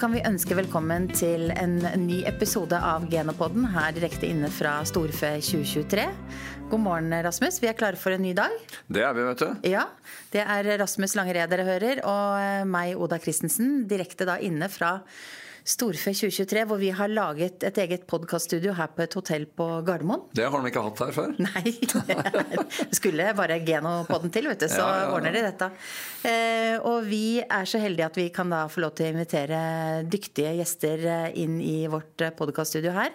kan vi ønske velkommen til en ny episode av Genopodden her direkte inne fra Storfe 2023. God morgen, Rasmus. Vi er klare for en ny dag. Det er vi, vet du. Ja, Det er Rasmus Langered dere hører, og meg, Oda Christensen, direkte da inne fra Storfe 2023, hvor vi har laget et eget podkaststudio her på et hotell på Gardermoen. Det har de ikke hatt her før. Nei, det skulle bare Genopodden til, vet du, så Ja, ja, ja. ordner de dette. Eh, og vi er så heldige at vi kan da få lov til å invitere dyktige gjester eh, inn i vårt podkaststudio her.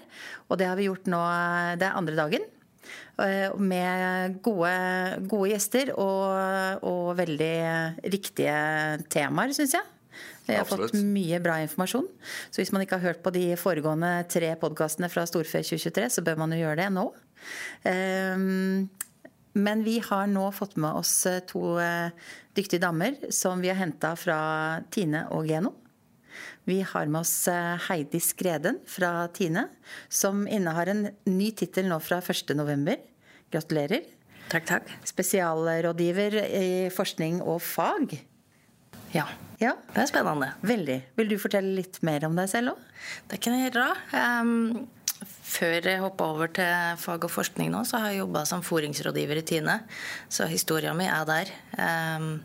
Og det har vi gjort nå, eh, det er andre dagen. eh, Med gode, gode gjester og, og veldig riktige temaer, syns jeg. Jeg har Absolutt. fått mye bra informasjon. Så hvis man ikke har hørt på de foregående tre podkastene fra Storfe 2023, så bør man jo gjøre det nå. Ehm, Men vi har nå fått med oss eh, to eh, dyktige damer som vi har henta fra Tine og Geno. Vi har med oss eh, Heidi Skreden fra Tine, som innehar en ny tittel nå fra 1.11. Gratulerer. Takk, takk. Spesialrådgiver i forskning og fag. Ja, Ja, det er spennende. veldig. Vil du fortelle litt mer om deg selv òg? Det kan jeg gjøre. Um, før jeg hoppa over til fag og forskning nå, så har jeg jobba som foringsrådgiver i Tine. Så historia mi er der. Um,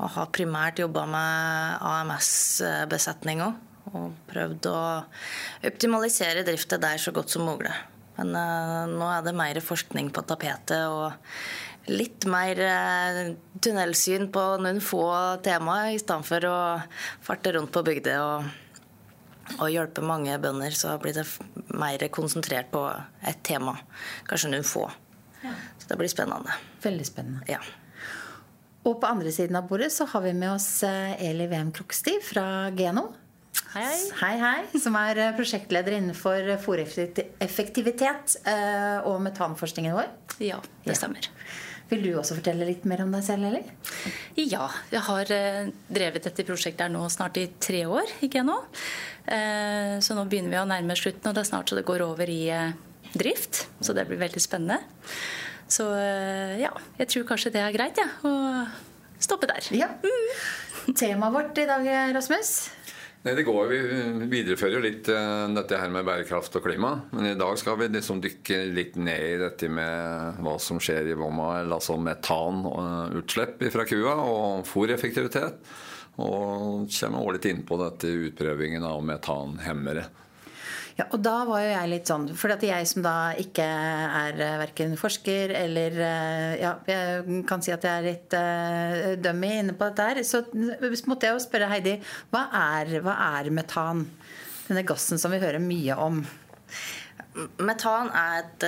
og har primært jobba med AMS-besetninga. Og prøvd å optimalisere drifta der så godt som mulig. Men uh, nå er det mer forskning på tapetet. og litt mer eh, tunnelsyn på noen få temaer, i stedet for å farte rundt på bygda og, og hjelpe mange bønder. Så blir det mer konsentrert på ett tema, kanskje noen få. Så det blir spennende. Veldig spennende. Ja. Og på andre siden av bordet så har vi med oss eh, Eli VM Kroksti fra Geno. Hei, hei. Hei. Som er eh, prosjektleder innenfor fôreffektivitet eh, og metanforskningen vår. Ja, det Ja. stemmer. Vil du også fortelle litt mer om deg selv, eller? Ja, jeg har eh, drevet dette prosjektet her nå snart i tre år, ikke nå. Eh, Så nå begynner vi å nærme slutten, og det er snart så det går over i eh, drift. Så det blir veldig spennende. Så eh, ja, jeg tror kanskje det er greit, jeg. Ja, å stoppe der. Ja. Temaet vårt i dag, Rasmus? Nei, det går, Vi viderefører jo litt eh, dette her med bærekraft og klima. Men i dag skal vi liksom dykke litt ned i dette med hva som skjer i vomma. Altså metanutslipp fra kua og fôreffektivitet. Og kommer litt inn på dette utprøvingen av metanhemmere. Ja, og da var jo jeg litt sånn For at jeg som da ikke er eh, verken forsker eller eh, Ja, jeg kan si at jeg er litt uh, dummy inne på dette her. Så måtte jeg jo spørre Heidi hva er, hva er metan? Denne gassen som vi hører mye om. Metan er et,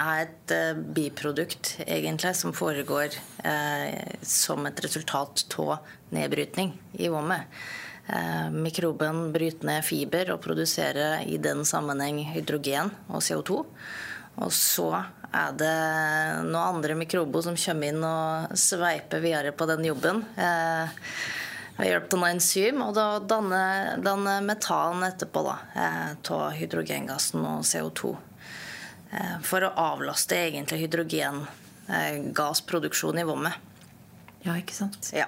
er et biprodukt, egentlig, som foregår eh, som et resultat av nedbrytning i vommet. Eh, mikroben bryter ned fiber og produserer i den sammenheng hydrogen og CO2. Og så er det noen andre mikrober som kommer inn og sveiper videre på den jobben. Eh, ved hjelp av enzym, og da danner, danner metan etterpå da, eh, av hydrogengassen og CO2. Eh, for å avlaste egentlig hydrogengassproduksjon i vommet. Ja, ikke sant? Ja.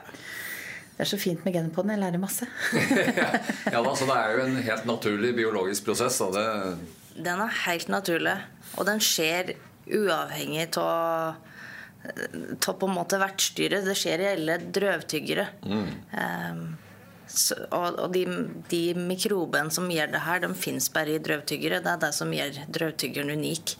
Det er så fint med genpodden. Jeg lærer masse. ja, da, så Det er jo en helt naturlig biologisk prosess. Da. Det, Den er helt naturlig, og den skjer uavhengig av av på en måte vertsdyret. Det skjer i alle drøvtyggere. Eh, så, og og de, de mikrobene som gjør det her, de fins bare i drøvtyggere. Det er det som gjør drøvtyggeren unik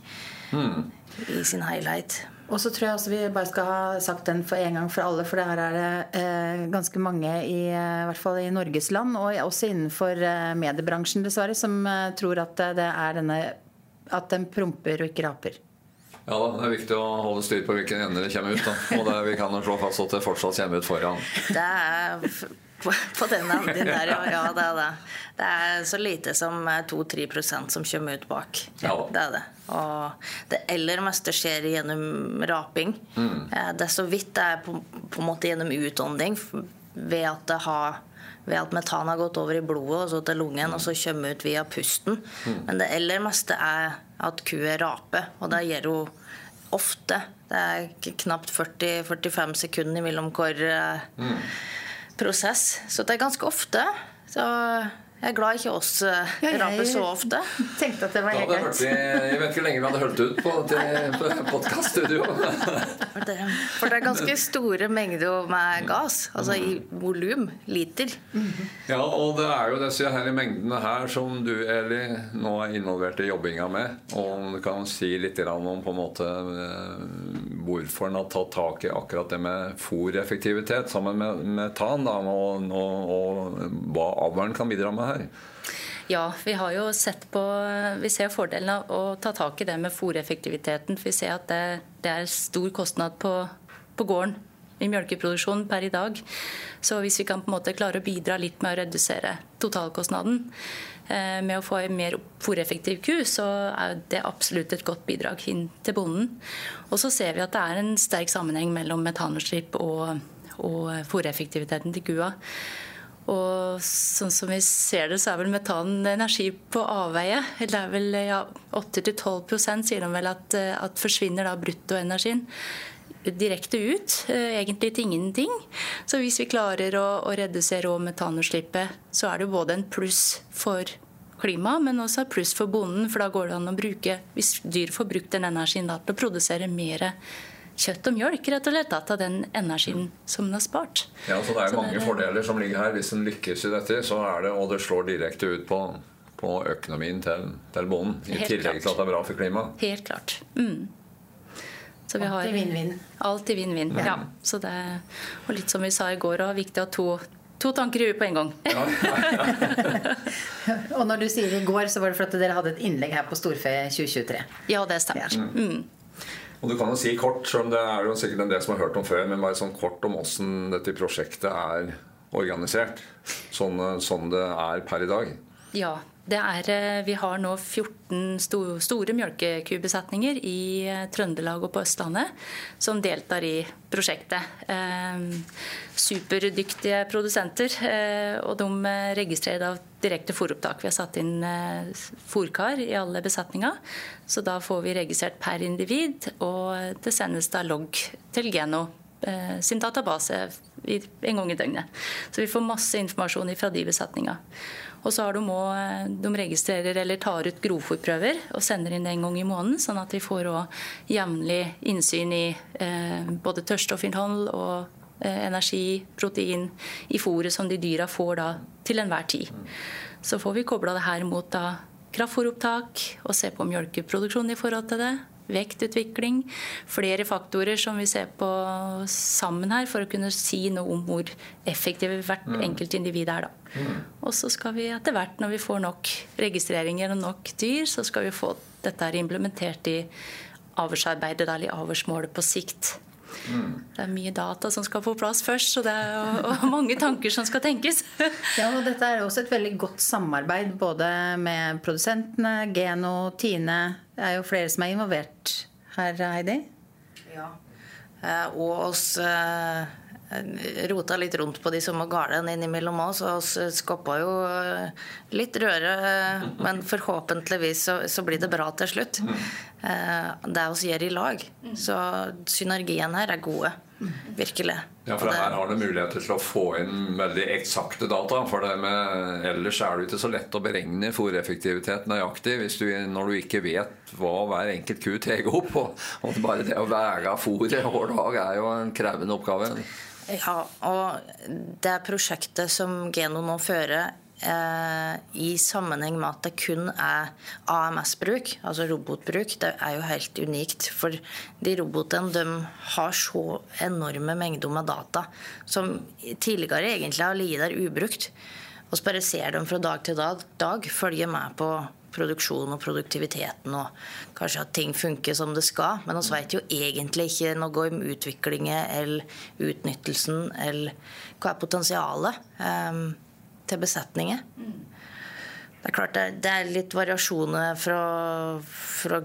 i sin helhet. Og så tror jeg også vi bare skal ha sagt den for en gang for alle, for det her er det eh, ganske mange, i, eh, i hvert fall i Norges land, og også innenfor eh, mediebransjen dessverre, som eh, tror at eh, det er denne at den promper og ikke raper. ja da, det er viktig å holde styr på hvilken ende det kommer ut. Da. Og det, vi kan jo slå fast at det fortsatt kommer ut foran. Det er på, på den der, ja. ja. Det er det. Det er så lite som 2-3% som kommer ut bak. Ja. Det er det. Og det aller meste skjer gjennom raping. Mm. Det er så vidt det er på, på en måte gjennom utånding ved at det har ved at metan har gått over i blodet og så til lungen og så kommer ut via pusten. Men det aller meste er at kua raper, og det gjør hun ofte. Det er knapt 40-45 sekunder mellom hvor eh, prosess. Så det er ganske ofte. Så Jeg er glad ikke oss uh, raper så ofte. tenkte at det var helt greit. Jeg vet ikke hvor lenge vi hadde hørt ut på, på podkaststudio. for, det, for det er ganske store mengder med gass, altså i volum, liter. Ja, og det er jo disse her mengdene her som du, Eli, nå er involvert i jobbinga med. Og du kan si litt om på en måte eh, hvorfor en har tatt tak i akkurat det med fòreffektivitet sammen med metan, da, og, og, og hva avlen kan bidra med her? Ja, vi har jo sett på Vi ser fordelen av å ta tak i det med fòreffektiviteten. Vi ser at det, det er stor kostnad på, på gården i melkeproduksjonen per i dag. Så hvis vi kan på en måte klare å bidra litt med å redusere totalkostnaden eh, med å få en mer fòreffektiv ku, så er det absolutt et godt bidrag inn til bonden. Og så ser vi at det er en sterk sammenheng mellom metanutslipp og, og fòreffektiviteten til kua. Og sånn som vi ser det, så er vel metan energi på avveie. Det er vel ja, 8-12 sier de vel at, at forsvinner da bruttoenergien direkte ut, eh, egentlig til ingenting. Så hvis vi klarer å, å redusere metanutslippet, så er det både en pluss for klima, men også pluss for bonden. For da går det an å bruke, hvis dyr får brukt den energien da, til å produsere mer kjøtt og mjølk, rett og slett, av den energien som den har spart. Ja, så Det er så mange det er, fordeler som ligger her. Hvis en lykkes i dette, så er det, og det slår direkte ut på, på økonomien til, til bonden. I Helt tillegg klart. til at det er bra for klimaet. Helt klart. Mm. Så vi har Alltid vinn-vinn. Alltid vinn-vinn, ja. ja. Så det, og litt som vi sa i går, og viktig å ha to To tanker i huet på en gang. Ja. og når du sier i går, så var det fordi dere hadde et innlegg her på Storfe 2023? Ja, det stemmer. Ja. Mm. Og du kan jo si kort, selv om det er jo sikkert en del som har hørt om før, men bare sånn kort om åssen dette prosjektet er organisert. Sånn, sånn, det er per i dag. Ja. Er, eh, vi har nå 14 store mjølkekubesetninger i eh, Trøndelag og på Østlandet som deltar i prosjektet. Eh, superdyktige produsenter, og de registrerer da direkte fôropptak. Vi har satt inn fôrkar i alle besetninger, så da får vi registrert per individ, og det sendes da logg til Geno sin database en gang i døgnet. Så vi får masse informasjon fra de besetningene. Og så har de, også, de registrerer eller tar ut grovfòrprøver og sender inn en gang i måneden, sånn at vi får jevnlig innsyn i eh, både tørststoffinnhold og eh, energi, protein i fôret som de dyra får da til enhver tid. Så får vi kobla det her mot da kraftfôropptak og se på mjølkeproduksjonen i forhold til det vektutvikling. Flere faktorer som vi ser på sammen her for å kunne si noe om hvor effektive hvert mm. enkelt individ er. Da. Mm. Og så skal vi etter hvert, når vi får nok registreringer og nok dyr, så skal vi få dette her implementert i avlsarbeidet, eller avlsmålet på sikt. Mm. Det er mye data som skal på plass først, så det er og, og mange tanker som skal tenkes. ja, og Dette er også et veldig godt samarbeid både med produsentene, Geno, Tine. Det er jo flere som er involvert her, Heidi? Ja. Eh, og oss eh, rota litt rundt på de som var gale innimellom oss, og vi skappa jo eh, litt røre. Men forhåpentligvis så, så, blir det bra til slutt. Eh, det vi gjør i lag. Så synergien her er gode. Virkelig. Ja, for her har du muligheter til å få inn veldig eksakte data. For med, ellers er det ikke så lett å beregne fòreffektivitet nøyaktig du, når du ikke vet hva hver enkelt ku tar opp. Og, og bare det å veie fôret hver dag er jo en krevende oppgave. Ja, og det prosjektet som Geno nå fører i sammenheng med at det kun er AMS-bruk, altså robotbruk, det er jo helt unikt. For de robotene de har så enorme mengder med data som tidligere egentlig har ligget der ubrukt. Så bare ser dem fra dag til dag, dag følger med på produksjonen og produktiviteten og kanskje at ting funker som det skal. Men vi vet jo egentlig ikke noe om utviklingen eller utnyttelsen eller hva er potensialet um, til besetninger. Det er klart det, det er litt variasjoner fra, fra,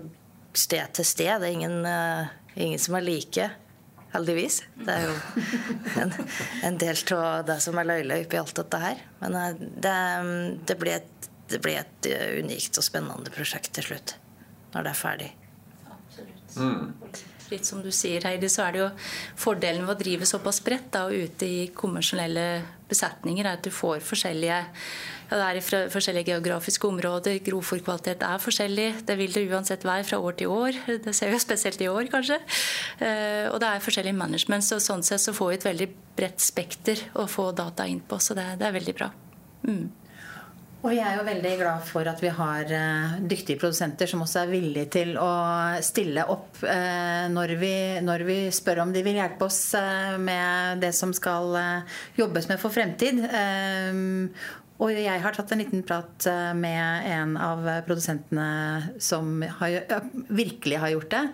sted til sted. Det er ingen, uh, ingen som er like. Heldigvis. Det er jo en, en del av det som er løye oppi alt dette her. Men uh, det, det blir et det blir et unikt og spennende prosjekt til slutt. Når det er ferdig. Absolutt. Mm. Litt som du sier, Heidi, så er det jo fordelen ved å drive såpass bredt og ute i konvensjonelle besetninger, er at du får forskjellige ja, det er fra forskjellige geografiske områder. Grovfòrkvalitet er forskjellig. Det vil det uansett være fra år til år. Det ser vi spesielt i år, kanskje. Eh, og det er forskjellig management, så sånn sett så får vi et veldig bredt spekter å få data inn på. Så det, det er veldig bra. Mm. Og jeg er jo veldig glad for at vi har uh, dyktige produsenter som også er villige til å stille opp uh, når, vi, når, vi, spør om de vil hjelpe oss uh, med det som skal jobbes med for fremtid. og jeg har tatt en liten prat med en av produsentene som har, virkelig har gjort det.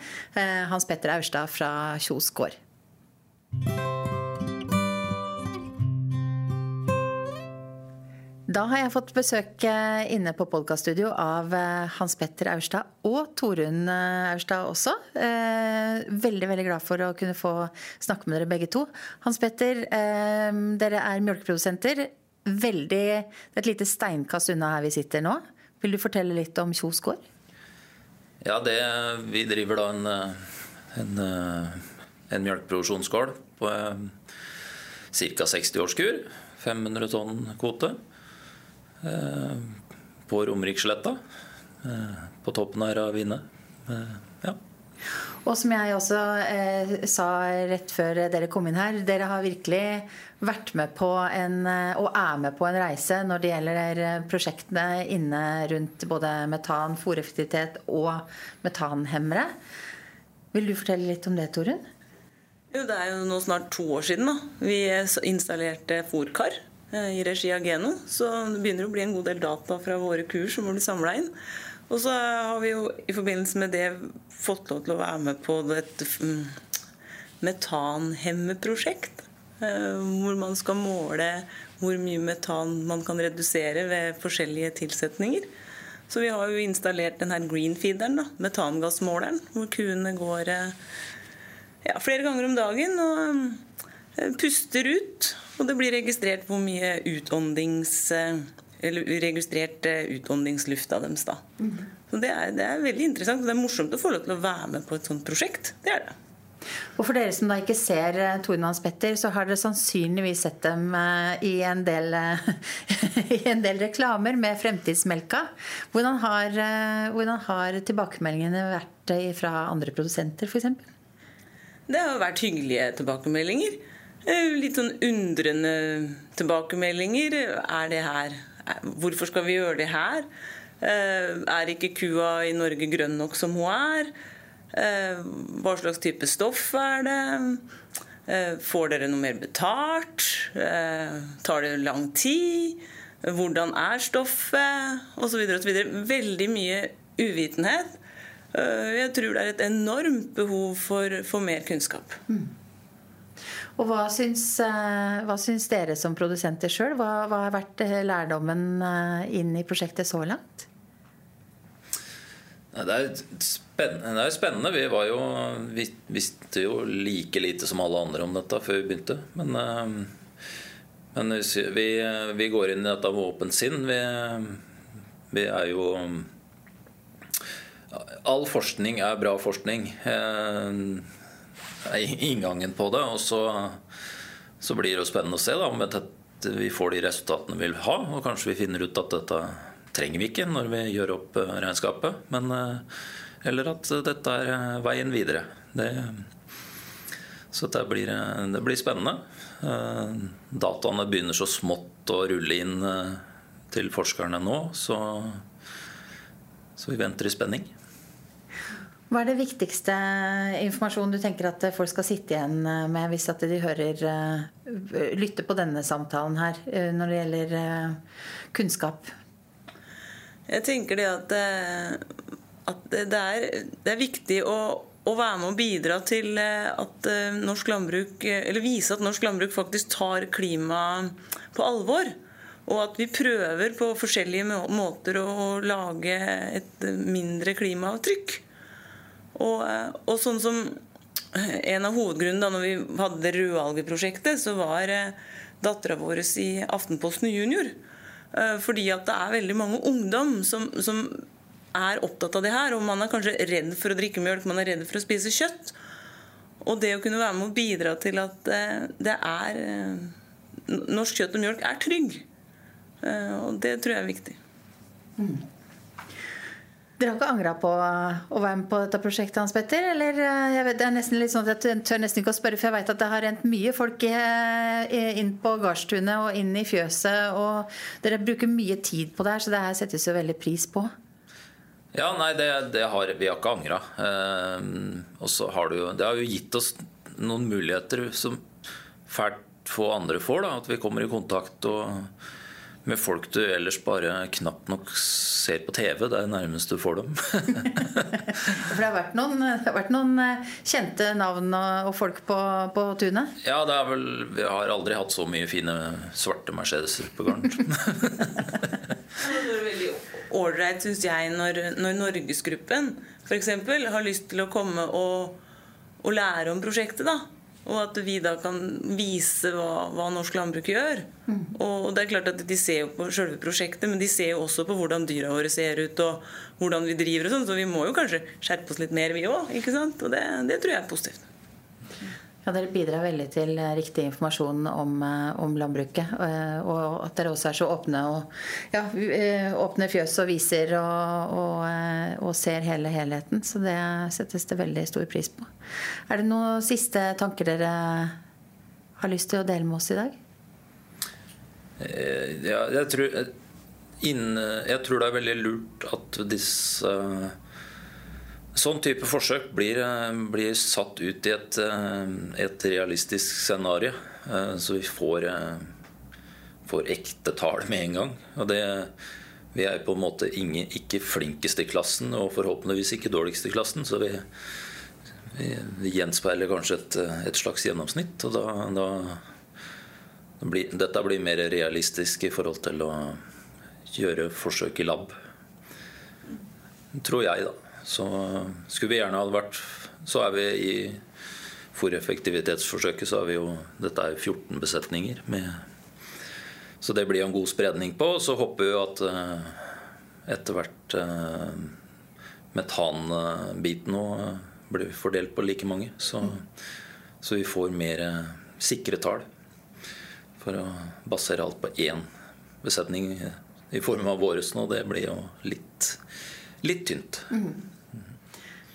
Hans Petter Aurstad fra Kjos gård. Da har jeg fått besøk eh, inne på podkaststudio av eh, Hans Petter Aurstad og Torunn eh, Aurstad også. Veldig veldig glad for å kunne få snakke med dere begge to. Hans Petter, dere er mjølkeprodusenter. Veldig, det er et lite steinkast unna her vi sitter nå. Vil du fortelle litt om Kjos gård? Ja, det, vi driver da en, en, en mjølkeproduksjonsgård på ca. 60 årskur. 500 tonn kvote. Eh, på Romeriksletta. Eh, på toppen av Ravine. Eh, ja. Og som jeg også eh, sa rett før dere kom inn her, dere har virkelig vært med på en, og er med på en reise når det gjelder prosjektene inne rundt både metan, fòreffektivitet og metanhemmere. Vil du fortelle litt om det, Torunn? Jo, det er jo nå snart to år siden da. vi installerte fòrkar i regi av Geno. Så det begynner å bli en god del data fra våre kurs som blir bli samla inn. Og så har vi jo i forbindelse med det fått lov til å være med på et mm, metanhemmeprosjekt. Eh, hvor man skal måle hvor mye metan man kan redusere ved forskjellige tilsetninger. Så vi har jo installert den her greenfeederen, metangassmåleren, hvor kuene går eh, ja, flere ganger om dagen og puster ut og det blir registrert hvor mye utåndings, eller registrert eh, utåndingsluft av deres. Da. Mm. Så det er, det er, veldig interessant. og Det er morsomt å få lov til å være med på et sånt prosjekt. Det er det. Og For dere som da ikke ser uh, Hans Petter, så har dere sannsynligvis sett dem i, en del, i, en del, reklamer med Fremtidsmelka. Hvordan har, hvordan har tilbakemeldingene vært fra andre produsenter, f.eks.? Det har vært hyggelige tilbakemeldinger. Eh, litt sånn undrende tilbakemeldinger. Er det her Hvorfor skal vi gjøre det her? Eh, er ikke kua i Norge grønn nok som hun er? Eh, hva slags type stoff er det? Får dere noe mer betalt? Tar det lang tid? Hvordan er stoffet? Osv. osv. Veldig mye uvitenhet. Jeg tror det er et enormt behov for, for mer kunnskap. Mm. Og hva syns, eh, hva syns dere som produsenter sjøl? Hva, hva, har vært eh, lærdommen eh, inn i prosjektet så langt? Det er spennende. Det er spennende. Vi, jo, vi, visste jo like lite som alle andre om dette før vi begynte. Men, men vi, vi, går inn i dette med åpent sinn. Vi, vi er jo All forskning er bra forskning inngangen på det. Og så, så, blir det jo spennende å se da, om vi får de resultatene vi vil ha. Og kanskje vi finner ut at dette trenger vi ikke når vi gjør opp eh, regnskapet. Men, eh, eller at dette er eh, veien videre. Det, så det blir, det blir spennende. Dataene begynner så smått å rulle inn til forskerne nå, så, så vi venter i spenning. Hva er det viktigste informasjonen du tenker at folk skal sitte igjen med hvis at de hører eh, lytter på denne samtalen her eh, når det gjelder eh, kunnskap? Jeg tenker det at, at det, er, det, er, viktig å, å, være med og bidra til at norsk landbruk Eller vise at norsk landbruk faktisk tar klima på alvor. Og at vi prøver på forskjellige måter å lage et mindre klimaavtrykk. Og, eh, og, sånn som En av hovedgrunnene da når vi hadde det rødalgeprosjektet, så var eh, dattera vår i Aftenposten Junior. Eh, fordi at det er veldig mange ungdom som, som er opptatt av det her. Og man er kanskje redd for å drikke mjølk, man er redd for å spise kjøtt. Og det å kunne være med å bidra til at det er Norsk kjøtt og mjølk er trygg. Og det tror jeg er viktig. Mm. Dere har ikke angra på å være med på dette prosjektet, Hans Petter? Eller eh, jeg vet, det er nesten litt sånn at Jeg tør nesten ikke å spørre, for jeg veit at det har rent mye folk eh, inn på gardstunet og inn i fjøset. Og dere bruker mye tid på det her, så det her settes jo veldig pris på. Ja, nei, det, det har, vi har ikke angra. Eh, og så har det jo Det har jo gitt oss noen muligheter som fælt få andre får. da, At vi kommer i kontakt og med folk du ellers bare knapt nok ser på TV. Det er nærmest du får dem. For det har vært noen, har vært noen eh, kjente navn og, folk på, på, tunet? Ja, det er vel, vi har aldri hatt så mye fine svarte Mercedeser på gården. det er veldig ålreit, syns jeg, når, når Norgesgruppen f.eks. har lyst til å komme og, og lære om prosjektet. da og at vi da kan vise hva, hva norsk landbruk gjør. Mm. Og det er klart at De ser jo på selve prosjektet, men de ser jo også på hvordan dyra våre ser ut og hvordan vi driver. og sånn, Så vi må jo kanskje skjerpe oss litt mer, vi òg. Og det, det tror jeg er positivt. Ja, Dere bidrar veldig til riktig informasjon om, eh, om, landbruket. Eh, og at dere også er så åpne og ja, eh, åpne fjøs og viser og, og, og, ser hele helheten. Så det settes det veldig stor pris på. Er det noen siste tanker dere har lyst til å dele med oss i dag? Ja, jeg tror, jeg tror det er veldig lurt at disse Sånn type forsøk blir, eh, blir satt ut i et, eh, et realistisk scenario, eh, så vi får, får, ekte tall med en gang. Og det, vi er på en måte ingen, ikke flinkest i klassen, og forhåpentligvis ikke dårligst i klassen. Så vi, vi, gjenspeiler kanskje et, et, slags gjennomsnitt. Og da, da blir, dette blir mer realistisk i forhold til å gjøre forsøk i lab. Tror jeg, da. Så skulle vi gjerne hadde vært Så er vi i fòreffektivitetsforsøket, så er vi jo Dette er 14 besetninger. Med, så det blir en god spredning på. Så håper vi at uh, etter hvert uh, metanbiten uh, blir fordelt på like mange. Så, så vi får mer sikre tall. For å basere alt på én besetning i form av våres nå, det blir jo litt, litt tynt. Mm.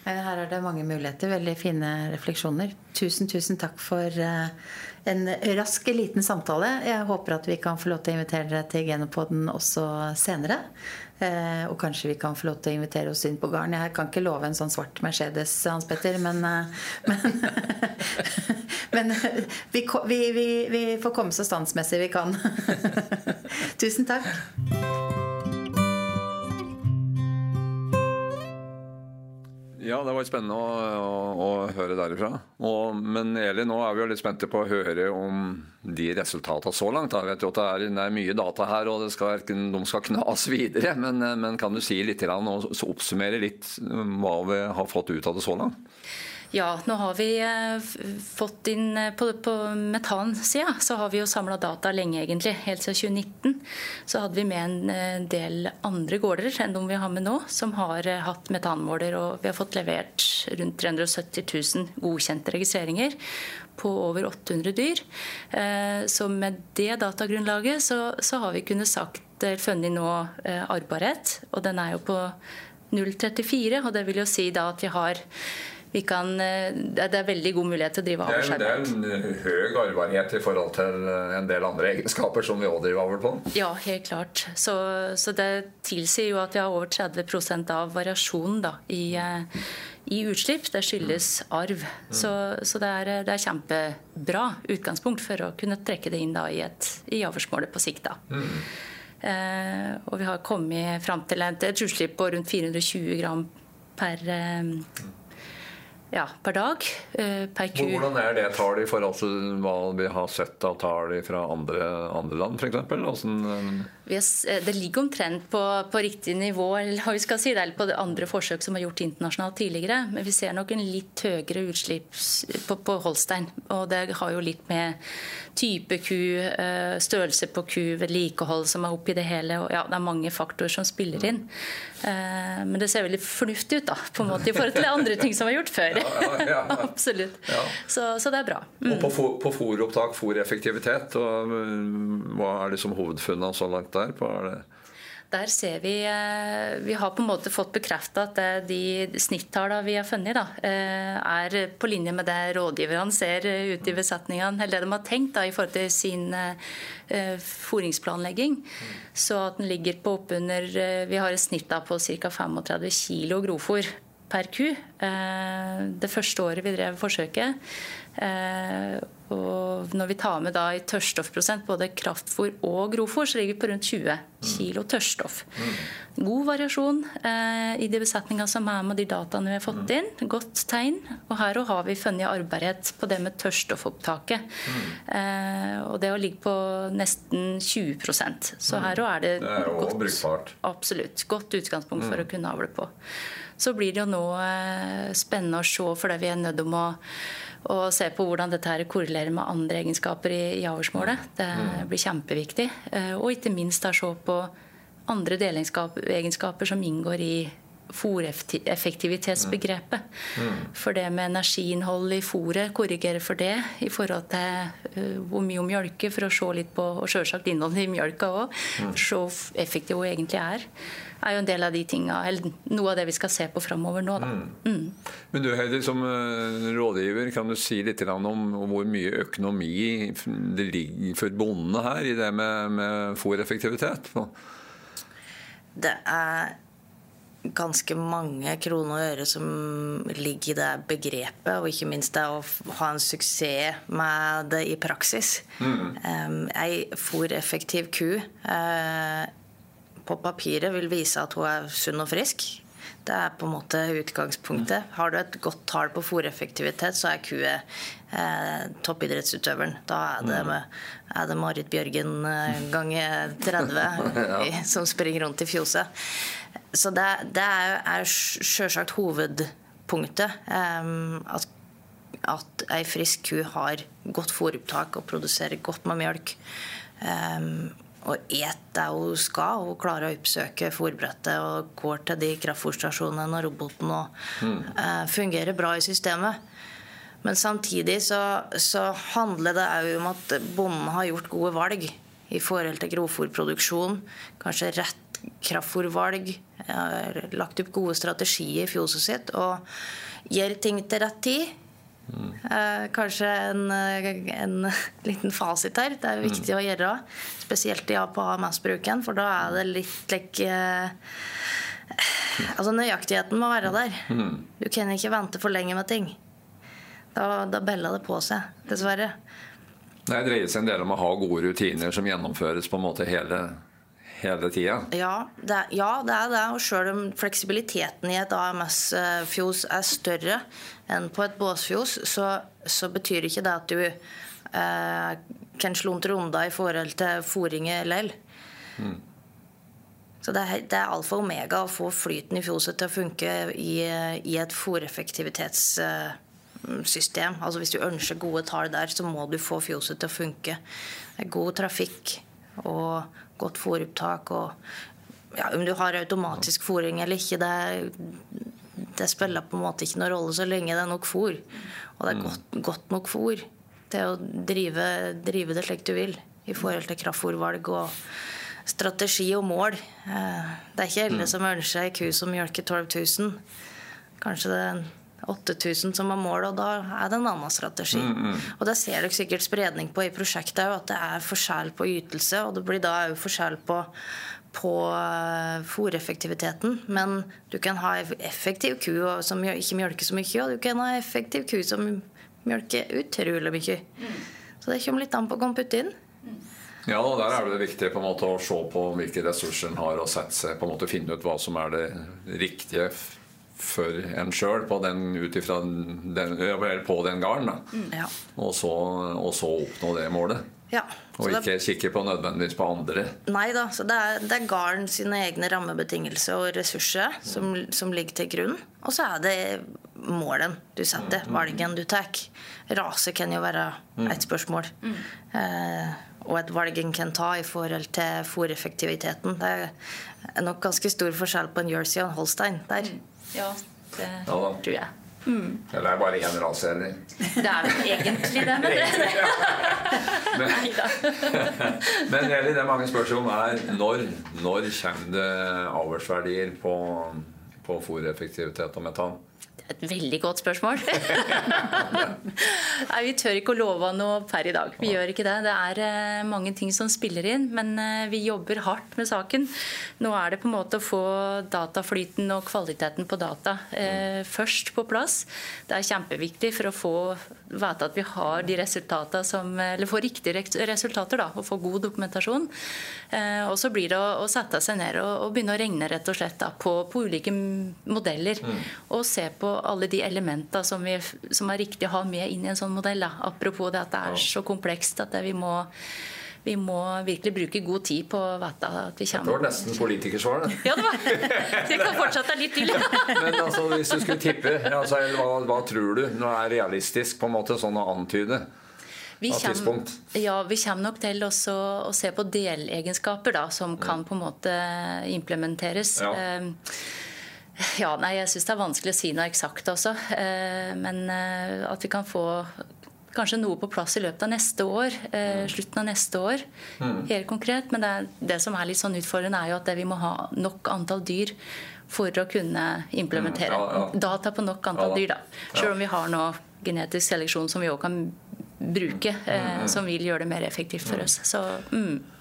Eh, her er det mange muligheter. Veldig fine refleksjoner. Tusen, tusen takk for eh, en rask, liten samtale. Jeg håper at vi kan få lov til å invitere dere til Genopoden også senere. Eh, og kanskje vi kan få lov til å invitere oss inn på gården. Jeg kan ikke love en sånn svart Mercedes, Hans Petter, men, men, men vi, vi, vi, får komme så standsmessig vi kan. Tusen takk. Ja, det var spennende å, å, å høre derifra. Og, men Eli, nå er vi jo litt spente på å høre om de resultatene så langt. Jeg vet jo at det er, det er mye data her, og skal, de skal knas videre. Men, men, kan du si litt og oppsummere litt hva vi har fått ut av det så langt? Ja, nå har vi eh, fått inn eh, På, på metansida så har vi jo samla data lenge, egentlig. Helt siden 2019 så hadde vi med en eh, del andre gårder enn de vi har med nå, som har hatt metanmåler. Og vi har fått levert rundt 370 000 godkjente registreringer på over 800 dyr. Så med det datagrunnlaget så, så har vi kunnet sagt funnet nå arvbarhet, og den er jo på 0,34. Og det vil jo si da at vi har kan, eh, det er veldig god mulighet til å drive avlsarbeid. Det, er en eh, høy arvbarhet i forhold til eh, en del andre egenskaper som vi òg driver avl på? Ja, helt klart. Så, så, det tilsier jo at vi har over 30% av variasjonen da, i, i utslipp. Det skyldes arv. Mm. Så, så det, er, det, er, kjempebra utgangspunkt for å kunne trekke det inn da, i, et, i avlsmålet på sikt. da. Mm. Eh, og vi har kommet fram til et, utslipp på rundt 420 gram per eh, ja, per dag. Eh, per ku. Hvordan er det tallet i forhold til hva vi har sett av tall fra andre, andre land, f.eks.? Eh, det ligger omtrent på, på, riktig nivå eller vi skal si, det, eller på det andre forsøk som er gjort internasjonalt tidligere. Men vi ser nok en litt høyere utslipp på, på Holstein. Og det har jo litt med type ku, eh, størrelse på ku, vedlikehold som er oppi det hele. Og ja, det er mange faktorer som spiller inn. Men det ser veldig fornuftig ut da, på en måte i forhold til andre ting som er gjort før. Ja, ja, ja. Absolutt. Ja. Så, så det er bra. Og på, fo- på fôropptak, fôreffektivitet, og mm, hva er liksom hovedfunnene så langt der? På, er det Der ser vi eh, Vi har på en måte fått bekrefta at eh, de snittallene vi har funnet, da, eh, er på linje med det rådgiverne ser ute i besetningene, eller det de har tenkt da, i forhold til sin fôringsplanlegging. Så at den ligger på oppunder Vi har et snitt da på ca. 35 kg grovfôr per ku det første året vi drev forsøket. Og når vi tar med da i tørrstoffprosent både kraftfôr og grovfôr, så ligger vi på rundt 20 kg tørrstoff. God variasjon eh, i de besetningene som er med de dataene vi har fått inn. Godt tegn. Og her òg har vi funnet arbeid på det med tørrstoffopptaket. Eh, og det å ligge på nesten 20% Så her òg er det, Det er godt brukbart. Absolutt. Godt utgangspunkt for å kunne avle på. Så blir det jo nå eh, spennende å se, fordi vi er nødt om å, å se på hvordan dette her korrelerer med andre egenskaper i, i avlsmålet. Det blir kjempeviktig. Eh, og ikke minst da se på andre delegenskaper som inngår i fôreffektivitetsbegrepet. For det med energiinnhold i fòret, korrigere for det i forhold til eh, hvor mye hun mjølker, for å se litt på og selvsagt innholdet i mjølka òg. Se hvor effektiv hun egentlig er. er jo en del av de tinga, eller noe av det vi skal se på framover nå. Da. Mm. Men du Heidi, som eh, rådgiver, kan du si litt om hvor mye økonomi det ligger for bondene her i det med, med fòreffektivitet? Det er ganske mange kroner og øre som ligger i det begrepet, og ikke minst det å ha en suksess med det i praksis. Um, ei fôreffektiv ku uh, på papiret vil vise at hun er sunn og frisk. Det er på en måte utgangspunktet. Har du et godt tall på fôreffektivitet, så er ku eh, toppidrettsutøveren. Da er det, med, er det Marit Bjørgen eh, ganger 30 ja. som springer rundt i fjoset. Så det, det er, er sjølsagt hovedpunktet. eh, at at ei frisk ku har godt fôropptak og produserer godt med mjølk. Um, og et det hun skal. Hun klarer å oppsøke fôrbrettet og går til de kraftfôrstasjonene og roboten og eh, fungerer bra i systemet. Men samtidig så, så handler det òg om at bonden har gjort gode valg i forhold til grovfòrproduksjon. Kanskje rett kraftfôrvalg. eh, Lagt opp gode strategier i fjoset sitt og gjør ting til rett tid. Mm. kanskje en, en liten fasit her. Det er viktig å gjøre. Spesielt ja, på AMS-bruken, for da er det litt like, eh, Altså Nøyaktigheten må være der. Du kan ikke vente for lenge med ting. Da, da beller det på seg, dessverre. Det dreier seg en del om å ha gode rutiner som gjennomføres på en måte hele, hele tida. Ja ja, det er det. Og sjøl om fleksibiliteten i et AMS-fjos er større enn på et båsfjos, så, så betyr ikke det at du eh, kan sluntre unna i forhold til fôringer lell. Så det er, det er alfa og omega å få flyten i fjoset til å funke i, i et fôreffektivitetssystem. Altså hvis du ønsker gode tall der, så må du få fjoset til å funke. Det er god trafikk og godt fòropptak. Og ja, om du har automatisk fôring eller ikke, det, det spiller på en måte ikke noen rolle så lenge det er nok fôr. Og det er godt, godt nok fôr til å drive, drive det slik du vil i forhold til kraftfôrvalg og strategi og mål. Eh, Det er ikke alle som ønsker ei ku som mjølker 12 000. Kanskje det er 8000 som har mål, og da er det en annen strategi. Og det ser dere sikkert spredning på i prosjektet òg, at det er forskjell på ytelse. Og det blir da òg forskjell på, på fòreffektiviteten. Men du kan ha effektiv ku som ikke mjølker så mye, og du kan ha effektiv ku som mjølker utrolig mye. Så det kommer litt an på hva man putter inn. Ja, og Der er det viktig på en måte å se på hvilke ressurser en har, og sette seg, på en måte finne ut hva som er det riktige for en sjøl på den, ut ifra den, på den garden. da. Ja. Og, så, og så oppnå det målet. Ja. Og ikke det- ikke kikke på nødvendigvis på andre. Nei da, så det er, det er garden sine egne rammebetingelser og ressurser som, som ligger til grunn. Og så er det målen du setter, valgen du tar. Rase kan jo være et spørsmål. Eh, og et valg en kan ta i forhold til fôreffektiviteten. Det er nok ganske stor forskjell på en Jersey og en Holstein der. Ja, det Ja da. tror jeg. Mm. Eller er det bare én rase, eller? Det er vel egentlig det, men det Men, men det, det mange spør om, er når, når kommer det avlsverdier på, på fôreffektivitet og metan? Et veldig godt spørsmål. Nei, Vi tør ikke å love noe per i dag. Vi gjør ikke det. Det er eh, mange ting som spiller inn, men eh, vi jobber hardt med saken. Nå er det på en måte å få dataflyten og kvaliteten på data eh, først på plass. Det er kjempeviktig for å få vite at vi har de resultatene som Eller få riktige resultater, da, og få god dokumentasjon. Eh, og så blir det å, å, sette seg ned og, og, begynne å regne rett og slett da, på, på ulike modeller. Mm. Og se på alle de elementene som, vi, som, er riktig å ha med inn i en sånn modell. Da. Apropos det at det er så komplekst at vi må vi må virkelig bruke god tid på å vite at vi kommer Det var nesten politikersvar, det. Ja, det var det. kan fortsette litt til. Men altså, hvis du skulle tippe, altså, hva, hva, tror du nå er realistisk på en måte sånn å antyde? Vi kommer, ja, vi kommer nok til også å se på delegenskaper da, som kan på en måte implementeres. Ja. Ja, nei, Jeg syns det er vanskelig å si noe eksakt også. Eh, men eh, at vi kan få kanskje noe på plass i løpet av neste år. Eh, mm. slutten av neste år, mm. helt konkret. Men det, det, som er litt sånn utfordrende, er jo at vi må ha nok antall dyr for å kunne implementere. Mm, ja, ja. Data på nok antall ja, dyr, da. Selv om vi har nå genetisk seleksjon som vi òg kan bruke, eh, som vil gjøre det mer effektivt for oss. Så mm.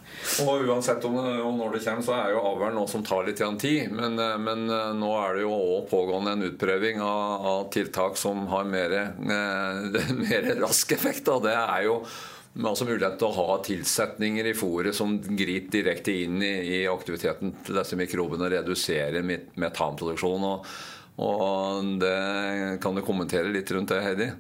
Og uansett om, om, når det kommer, så er jo avhør noe som tar litt tid. Men, eh, men, eh, nå er det jo òg pågående en utprøving av, av, tiltak som har mer, eh, mer rask effekt. Og det er jo altså mulighet til å ha tilsetninger i fôret som griper direkte inn i, i, aktiviteten til disse mikrobene og reduserer metanproduksjon. Og, og det kan du kommentere litt rundt det, Heidi?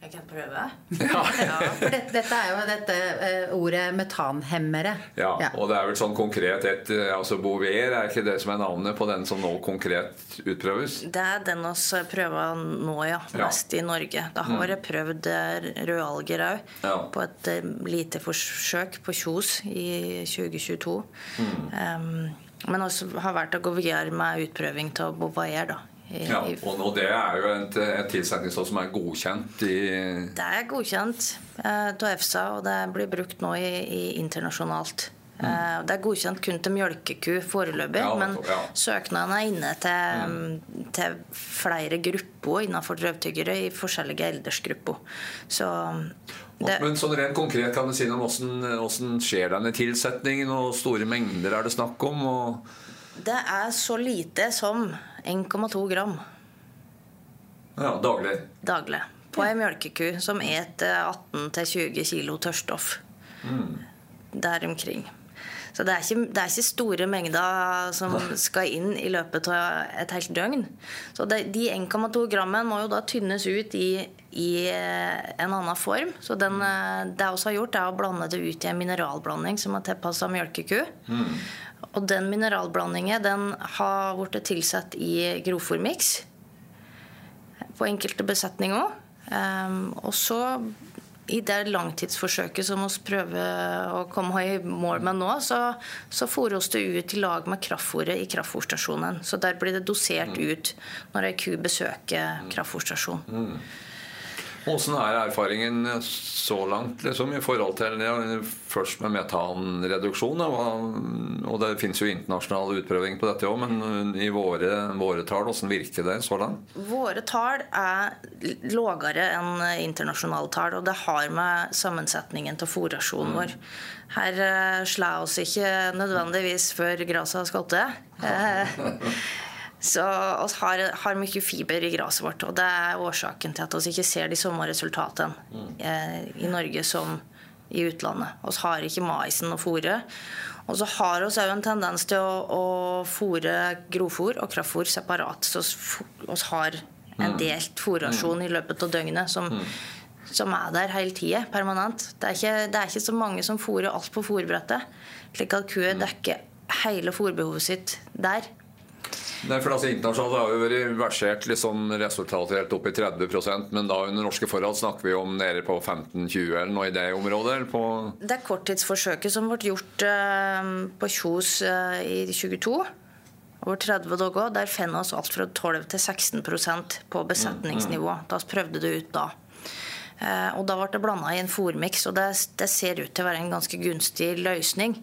Jeg kan prøve. Ja. ja for dette, dette, er jo dette uh, ordet metanhemmere. Ja, ja, og det er vel sånn konkret et, eh, altså Bouvier, er ikke det som er navnet på den som nå konkret utprøves? Det er den vi prøver nå, ja. Mest i Norge. Da har mm. jeg prøvd eh, rødalger òg. På et lite forsøk på Kjos i 2022. Mm. Um, men også har valgt å gå videre med utprøving av Bouvier. da ja, og det er jo et, et tilsetningsstoff som er godkjent i Det er godkjent eh, av EFSA, og det blir brukt nå i, i internasjonalt. Mm. Eh, det er godkjent kun til mjølkeku foreløpig, ja, men ja. søknaden er inne til, mm. til flere grupper innenfor drøvtyggere i forskjellige aldersgrupper. Så det, men sånn rent konkret kan du si noe om hvordan skjer denne tilsetningen, og store mengder er det snakk om? og det er så lite som 1,2 gram. Ja, Daglig? Daglig. På ei mjølkeku som eter 18-20 kilo tørrstoff. Mm. Der omkring. Så det er, ikke, det er, ikke, store mengder som skal inn i løpet av et helt døgn. Så det, de 1,2 grammene må jo da tynnes ut i, i eh, en annen form. Så den, eh, det jeg også har gjort, er å blande det ut i en mineralblanding som er tilpassa mjølkeku. Mm. Og den mineralblandingen den har blitt tilsatt i grovfòrmiks på enkelte besetninger. Um, og så i det langtidsforsøket som vi prøver å komme i mål med nå, så, så fôres det ut i lag med kraftfôret i kraftfòrstasjonen. Så der blir det dosert mm. ut når ei ku besøker kraftfôrstasjonen. Hvordan er erfaringen så langt liksom, i forhold til ja, først med metanreduksjon? Og det finnes jo internasjonal utprøving på dette òg, men i våre, våre tall, hvordan virker det så langt? Våre tall er lavere enn internasjonale tall, og det har med sammensetningen til fòrrasjonen mm. vår. Her uh, slår oss ikke nødvendigvis før gresset har skutt. Så vi har, har, mye fiber i gresset vårt, og det er årsaken til at vi ikke ser de samme resultatene mm. eh, i Norge som i utlandet. Vi har ikke maisen å fôre. Og så har vi òg en tendens til å, å fôre grovfôr og kraftfôr separat. Så vi har en mm. delt fôrrasjon i løpet av døgnet som, mm. som er der hele tida, permanent. Det er, ikke, det er ikke så mange som fôrer alt på fôrbrettet, slik at kua dekker hele fôrbehovet sitt der. Nei, for altså Internasjonalt har jo vært versert liksom resultatet helt opp i 30% men da under norske forhold snakker vi om nede på 15-20 eller noe i det området? Det er korttidsforsøket som ble gjort uh, på Kjos uh, i 22. over 30 dager. Der finner vi alt fra 12 til 16% på besetningsnivå. Da prøvde det ut da. Eh, og Da ble det blanda i en fòrmiks, og det, det, ser ut til å være en ganske gunstig løsning.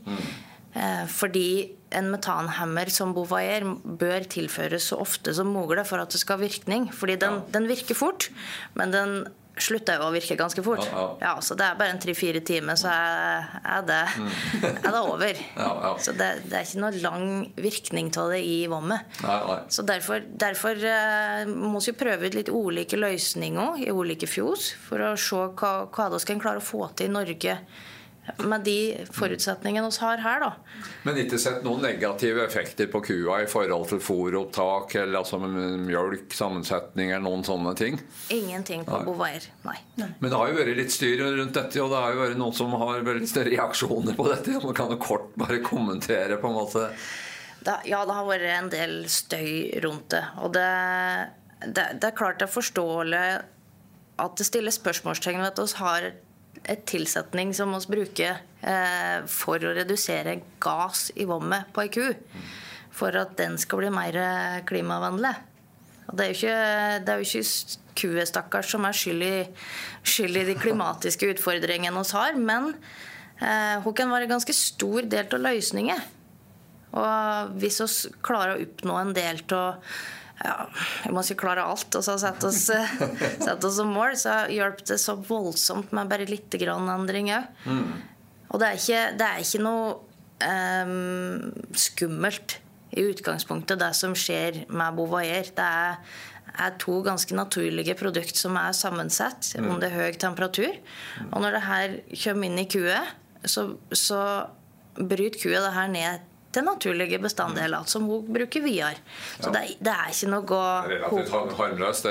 Eh, fordi en metanhemmer som Bovaer bør tilføres så ofte som mulig for at det skal ha virkning. Fordi den, den virker fort, men den slutter jo å virke ganske fort. Ja, ja. ja Så det er bare en tre-fire timer, så er, er, det, mm. er det, over. ja, så det, det, er ikke noe lang virkning av det i vommet. Så derfor, derfor uh, må vi prøve ut litt ulike løsninger i ulike fjos for å se hva, hva vi kan klare å få til i Norge med de forutsetningene vi har her. da. Men ikke sett noen negative effekter på kua i forhold til fôropptak eller altså mjølk, sammensetning eller noen sånne ting? Ingenting på Bovaer, nei. nei. Men det har jo vært litt styr rundt dette, og det har jo vært noen som har veldig større reaksjoner på dette. Man kan jo kort bare kommentere på en måte da, Ja, det har vært en del støy rundt det. Og det, det, det er klart det er forståelig at det stilles spørsmålstegn ved at vi har et tilsetning som vi bruker eh, for å redusere gass i vommet på ei ku. For at den skal bli mer klimavennlig. Og det er jo ikke, det er jo ikke kue, stakkars, som er skyld i, de klimatiske utfordringene vi har. Men eh, hun kan være en ganske stor del av løsningen. Og hvis vi klarer å oppnå en del av ja, vi må ikke klare alt. Og så sette oss, sette oss som mål. Så hjalp det så voldsomt med bare litt grann endring òg. Mm. Og det er, ikke, det er ikke noe um, skummelt i utgangspunktet, det som skjer med Bouvayer. Det er, er to ganske naturlige produkter som er sammensatt mm. under høy temperatur. Og når det her kommer inn i kuet, så, så bryter kua det her ned til naturlige bestanddeler som hun bruker videre. Så det, det, er ikke noe Relativt harmløst.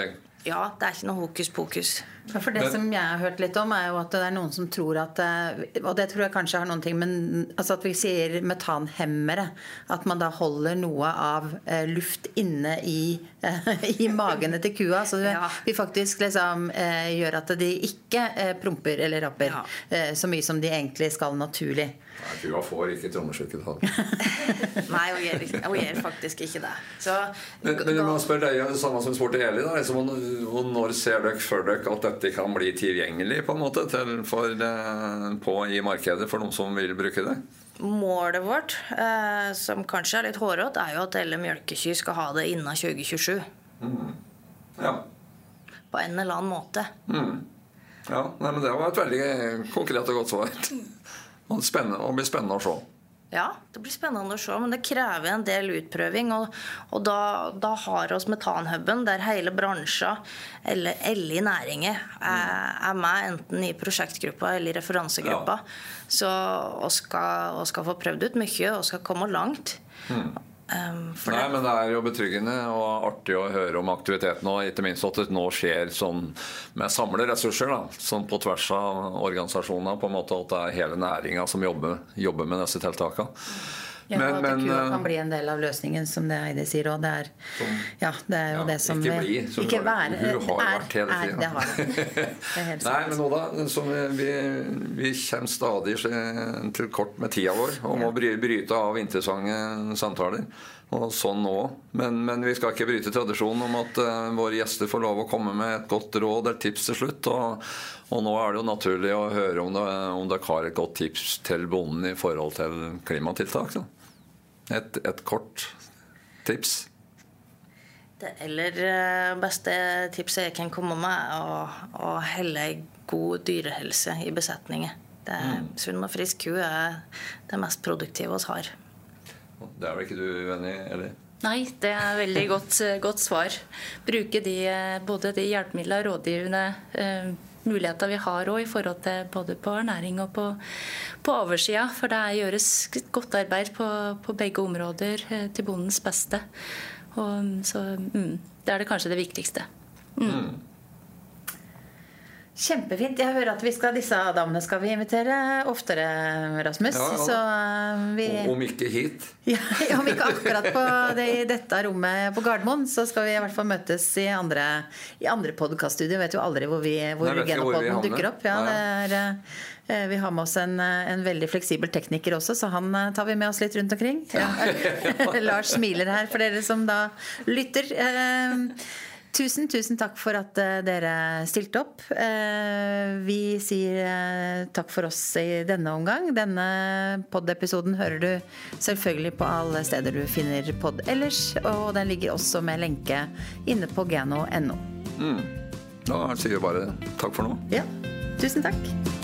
Ja, det er ikke noe hokus pokus. Ja, for Det som jeg har hørt litt om, er jo at det er noen som tror at eh, Og det tror jeg kanskje har noen ting Men altså at vi sier metanhemmere. At man da holder noe av eh, luft inne i, eh, i magene til kua. Så ja. vi faktisk liksom eh, gjør at de ikke eh, promper eller rapper ja. Eh, så mye som de egentlig skal naturlig. Nei, Kua får ikke trommeskyttertall. Nei, hun gjør, hun gjør, faktisk ikke det. Så, men, men jeg må spørre deg det samme som spurte Eli. Da, liksom, og når ser dere før dere at dette kan bli tilgjengelig på en måte til, for, eh, på, i markedet for noen som vil bruke det? Målet vårt, eh, som kanskje er litt hårete, er jo at alle melkekyr skal ha det innen 2027. Mm. Ja. På en eller annen måte. Mm. Ja, nei, men Det var et veldig konkret og godt svar. Og det blir spennende å se. Ja, det blir spennende å se, men det krever en del utprøving. Og, og da, da, har oss metanhuben, der hele bransjen eller alle i næringen er, er, med, enten i prosjektgruppa eller i referansegruppa. Ja. Så vi skal, skal, få prøvd ut mye og skal komme langt. Mm. Um, Nei, men Det er jo betryggende og artig å høre om aktiviteten. Og ikke minst at det nå skjer sånn med samle ressurser. da, sånn På tvers av organisasjoner. på en måte At det er hele næringa som jobber, jobber, med disse tiltakene. Ja, men, at kua kan bli en del av løsningen, som det Eide sier. òg. det er, ja, det er jo ja, det som Ikke bli, som ikke være, Hun har er, vært hele tida. Det har hun. Nei, men nå da, vi, vi, kommer stadig til kort med tida vår og må bryte av interessante samtaler. Og sånn nå. Men, men, vi skal ikke bryte tradisjonen om at uh, våre gjester får lov å komme med et godt råd eller tips til slutt. Og, og nå er det jo naturlig å høre om, det, om dere har et godt tips til bonden i forhold til klimatiltak. Så. Et, et kort tips. Det aller eh, beste tipset jeg kan komme med, er å, å helle god dyrehelse i besetningen. Det mm. Sunn og frisk ku er det mest produktive vi har. Det er vel ikke du uenig i, eller? Nei, det er veldig godt, godt svar. Bruke de, eh, både de hjelpemidlene og rådgivende eh, muligheter vi har òg i forhold til både på ernæring og på, på oversida. For det gjøres godt arbeid på, på begge områder eh, til bondens beste. Og, så mm, det er det kanskje det viktigste. Mm. Kjempefint. Jeg hører at vi skal, disse damene skal vi invitere oftere, Rasmus. Ja, ja. Så eh, vi Om ikke hit. ja, Om ikke akkurat på det, i dette rommet på Gardermoen, så skal vi i hvert fall møtes i andre, i andre podkaststudio. Vet jo aldri hvor, vi, hvor Nei, havner. dukker opp. Ja, det er, eh, vi har med oss en, eh, en veldig fleksibel tekniker også, så han eh, tar vi med oss litt rundt omkring. Ja. Lars smiler her for dere som da lytter. Tusen, tusen takk for at eh, dere stilte opp. Eh, vi sier eh, takk for oss i denne omgang. Denne pod-episoden hører du selvfølgelig på alle steder du finner pod ellers. Og den ligger også med lenke inne på geno.no. Da sier vi bare takk for nå. Ja, tusen takk.